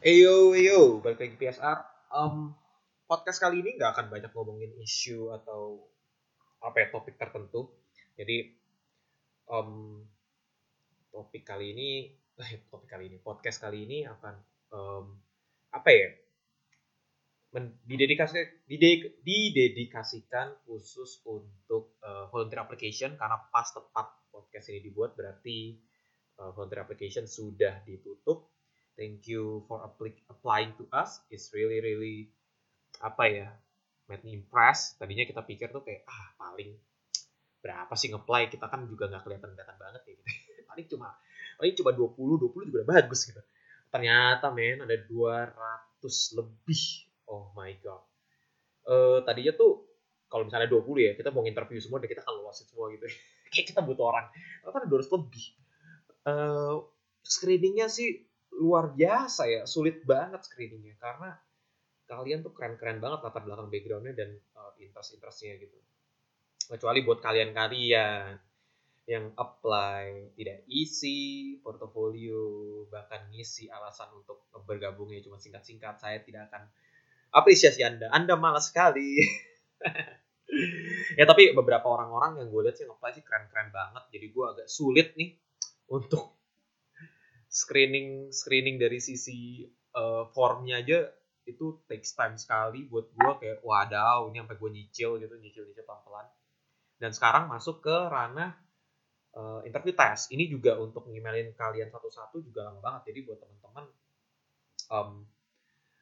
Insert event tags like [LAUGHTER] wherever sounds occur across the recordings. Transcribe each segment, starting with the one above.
Eyo, eyo, balik lagi PSR. Um, podcast kali ini nggak akan banyak ngomongin isu atau apa ya topik tertentu. Jadi um, topik kali ini, [LAUGHS] eh, topik kali ini, podcast kali ini akan um, apa ya? Men, didedikasi, didek, didedikasikan khusus untuk uh, volunteer application karena pas tepat podcast ini dibuat berarti uh, volunteer application sudah ditutup thank you for applying to us. It's really really apa ya made me impress tadinya kita pikir tuh kayak ah paling berapa sih ngeplay kita kan juga nggak kelihatan kelihatan banget ya gitu. [LAUGHS] Paling cuma paling cuma 20 20 juga udah bagus gitu. Ternyata men ada 200 lebih. Oh my god. Uh, tadinya tuh kalau misalnya 20 ya kita mau interview semua dan kita kan lolos semua gitu. [LAUGHS] Kayak kita butuh orang. Ternyata ada 200 lebih. Uh, screeningnya sih luar biasa ya sulit banget screeningnya. Karena kalian tuh keren-keren banget latar belakang backgroundnya dan uh, interest-interestnya gitu. Kecuali buat kalian-kalian yang apply tidak isi portofolio bahkan ngisi alasan untuk bergabungnya cuma singkat-singkat saya tidak akan apresiasi anda. Anda malas sekali. [LAUGHS] Ya tapi beberapa orang-orang yang gue lihat sih apply sih keren-keren banget. Jadi gue agak sulit nih untuk screening screening dari sisi uh, formnya aja itu takes time sekali buat gue kayak wadaw ini sampai gue nyicil gitu nyicil nyicil pelan pelan dan sekarang masuk ke ranah uh, interview test. Ini juga untuk ngimelin kalian satu-satu juga lama banget. Jadi buat teman-teman um,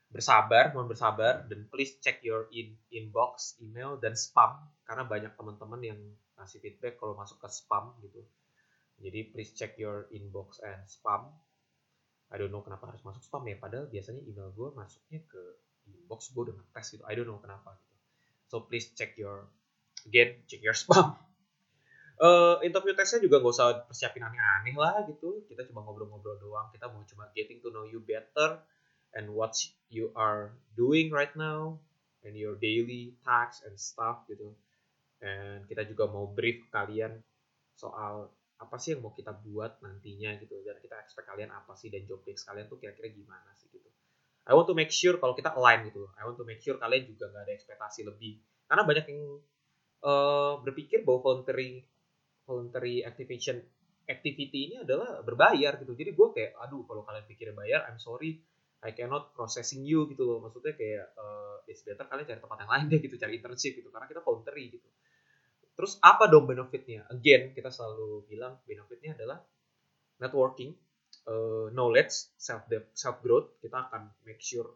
bersabar mohon bersabar dan please check your in inbox email dan spam. Karena banyak teman-teman yang ngasih feedback kalau masuk ke spam gitu jadi please check your inbox and spam. I don't know kenapa harus masuk spam ya. Padahal biasanya email gue masuknya ke inbox gue udah ngetes gitu. I don't know kenapa gitu. So please check your again check your [LAUGHS] spam. Uh, interview tesnya juga gak usah persiapin aneh-aneh lah gitu. Kita cuma ngobrol-ngobrol doang. Kita mau cuma getting to know you better and what you are doing right now and your daily tasks and stuff gitu. And kita juga mau brief kalian soal apa sih yang mau kita buat nantinya gitu dan kita expect kalian apa sih dan job desk kalian tuh kira-kira gimana sih gitu. I want to make sure kalau kita align gitu I want to make sure kalian juga nggak ada ekspektasi lebih. Karena banyak yang uh, berpikir bahwa voluntary voluntary activation activity ini adalah berbayar gitu. Jadi gue kayak aduh kalau kalian pikir bayar I'm sorry I cannot processing you gitu loh. Maksudnya kayak uh, it's better kalian cari tempat yang lain deh gitu cari internship gitu. Karena kita voluntary gitu Terus apa dong benefitnya? Again, kita selalu bilang benefitnya adalah networking, uh, knowledge, self self growth. Kita akan make sure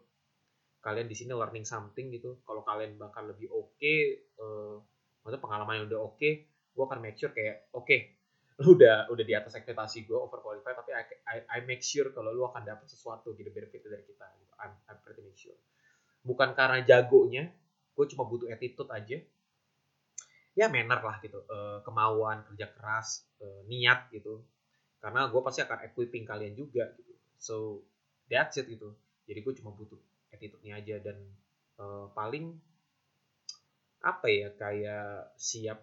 kalian di sini learning something gitu. Kalau kalian bakal lebih oke, okay, uh, maksudnya pengalaman yang udah oke, okay, gue akan make sure kayak oke, okay, udah udah di atas ekspektasi gue over qualified, tapi I, I, I make sure kalau lu akan dapat sesuatu gitu benefit dari kita. Gitu. I'm, I'm pretty make sure. Bukan karena jagonya, gue cuma butuh attitude aja ya manner lah gitu uh, kemauan kerja keras uh, niat gitu. Karena gue pasti akan equipping kalian juga gitu. So that's it gitu. Jadi gue cuma butuh attitude-nya aja dan uh, paling apa ya kayak siap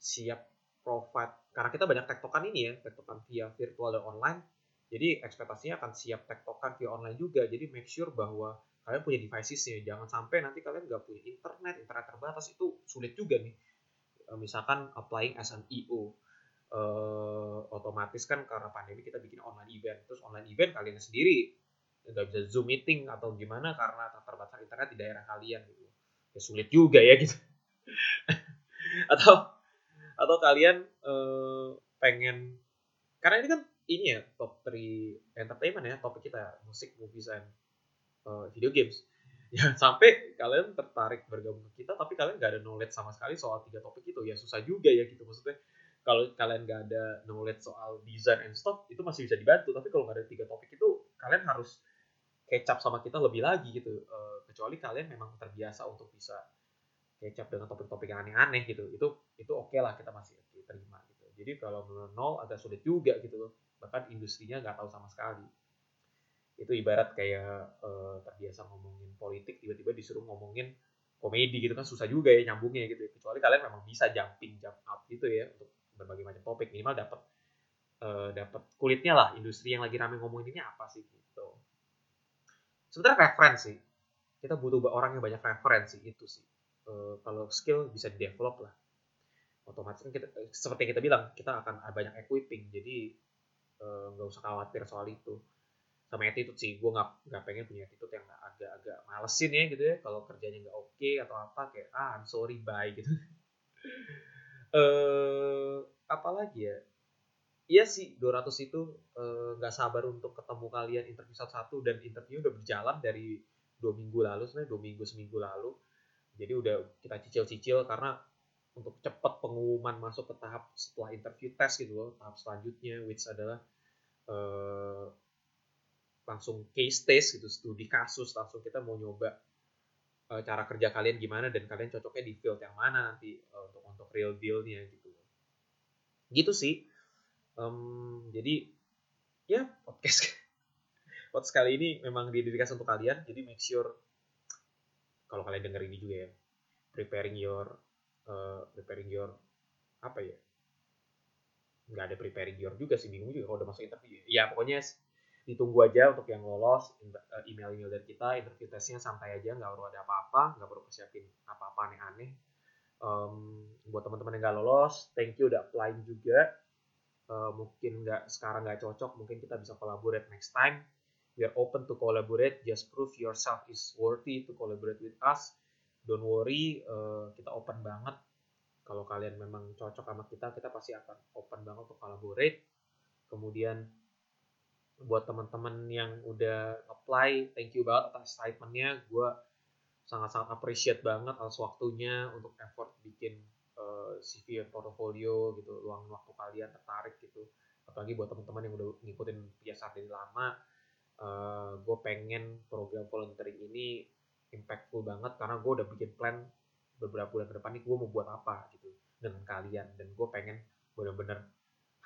siap profit karena kita banyak tektokan ini ya tektokan via virtual dan online. Jadi ekspektasinya akan siap tektokan via online juga. Jadi make sure bahwa kalian punya devicesnya. Jangan sampai nanti kalian nggak punya internet internet terbatas. Itu sulit juga nih misalkan applying as an EO uh, eh, otomatis kan karena pandemi kita bikin online event. Terus online event kalian sendiri nggak bisa zoom meeting atau gimana karena terbatas internet di daerah kalian gitu. Ya sulit juga ya gitu. [LAUGHS] Atau atau kalian uh, pengen karena ini kan ini ya top 3 entertainment ya topik kita musik movies and uh, video games ya sampai kalian tertarik bergabung ke kita tapi kalian gak ada knowledge sama sekali soal tiga topik itu. Ya susah juga ya gitu. Maksudnya kalau kalian gak ada knowledge soal design and stock itu masih bisa dibantu. Tapi kalau gak ada tiga topik itu kalian harus kecap sama kita lebih lagi gitu. Uh, kecuali kalian memang terbiasa untuk bisa kecap dengan topik-topik yang aneh-aneh gitu. Itu itu oke okay lah kita masih terima gitu. Jadi kalau menurut nol agak sulit juga gitu bahkan industrinya nggak tahu sama sekali itu ibarat kayak uh, terbiasa ngomongin politik tiba-tiba disuruh ngomongin komedi gitu kan susah juga ya nyambungnya gitu ya. kecuali kalian memang bisa jumping jump up gitu ya untuk berbagai macam topik. Minimal dapat uh, dapat kulitnya lah industri yang lagi rame ngomongin ini apa sih gitu. Sebenarnya referensi kita butuh orang yang banyak referensi itu sih. Uh, kalau skill bisa di develop lah. Otomatis kan kita seperti yang kita bilang kita akan banyak equipping. Jadi nggak usah khawatir soal itu sama attitude sih. Gue nggak nggak pengen punya attitude yang agak-agak malesin ya gitu ya. Kalau kerjanya nggak oke okay atau apa kayak ah I'm sorry bye gitu. [LAUGHS] Eh apalagi ya? Iya sih 200 itu eh, nggak uh, sabar untuk ketemu kalian interview satu-satu dan interview udah berjalan dari dua minggu lalu sebenarnya dua minggu seminggu lalu. Jadi udah kita cicil-cicil karena untuk cepat pengumuman masuk ke tahap setelah interview test gitu loh tahap selanjutnya which adalah uh, langsung case test gitu studi kasus langsung kita mau nyoba uh, cara kerja kalian gimana dan kalian cocoknya di field yang mana nanti uh, untuk untuk real dealnya gitu. Gitu sih. Um, jadi ya podcast [LAUGHS] podcast kali ini memang didirikan untuk kalian jadi make sure kalau kalian denger ini juga ya preparing your uh, preparing your apa ya nggak ada preparing your juga sih bingung juga kalau udah masuk interview. Ya pokoknya ditunggu aja untuk yang lolos eh, email-email dari kita interview tesnya santai aja nggak perlu ada apa-apa nggak perlu persiapin apa-apa aneh-aneh. Um, buat teman-teman yang nggak lolos thank you udah apply juga. Uh, mungkin nggak sekarang nggak cocok mungkin kita bisa collaborate next time. We are open to collaborate just prove yourself is worthy to collaborate with us. Don't worry uh, kita open banget. Kalau kalian memang cocok sama kita kita pasti akan open banget untuk collaborate. Kemudian buat teman-teman yang udah apply thank you banget atas excitementnya gue sangat-sangat appreciate banget atas waktunya untuk effort bikin eh, CV portfolio gitu luang waktu kalian tertarik gitu. Apalagi buat teman-teman yang udah ngikutin biasa dari lama uh, eh, gue pengen program volunteering ini impactful banget karena gue udah bikin plan beberapa bulan ke depan nih gue mau buat apa gitu dengan kalian. Dan gue pengen bener-bener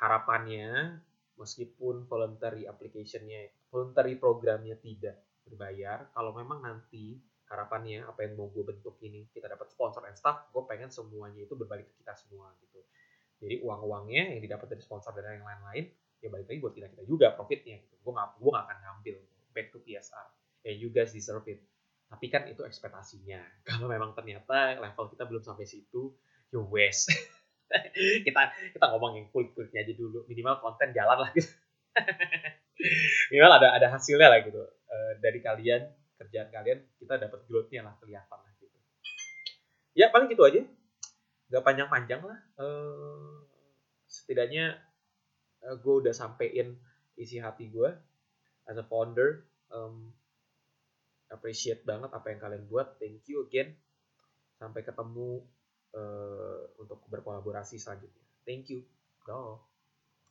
harapannya meskipun voluntary application-nya, voluntary programnya tidak berbayar, kalau memang nanti harapannya apa yang mau gue bentuk ini kita dapat sponsor and staff, gue pengen semuanya itu berbalik ke kita semua gitu. Jadi uang-uangnya yang didapat dari sponsor dan yang lain-lain ya balik lagi buat kita kita juga profitnya gitu. Gue nggak gue nggak akan ngambil back to PSR. Ya you guys deserve it. Tapi kan itu ekspektasinya. [LAUGHS] Kalau memang ternyata level kita belum sampai situ, you waste. [LAUGHS] [LAUGHS] kita kita ngomong kulit kulitnya aja dulu. Minimal konten jalan lah gitu. [LAUGHS] Minimal ada ada hasilnya lah gitu. E, dari kalian kerjaan kalian kita dapat growthnya lah kelihatan lah gitu. Ya paling gitu aja. Nggak panjang-panjang lah. E, setidaknya e, gue udah sampein isi hati gue as a founder. Um, appreciate banget apa yang kalian buat. Thank you again. Sampai ketemu uh, untuk berkolaborasi selanjutnya. Thank you. Go.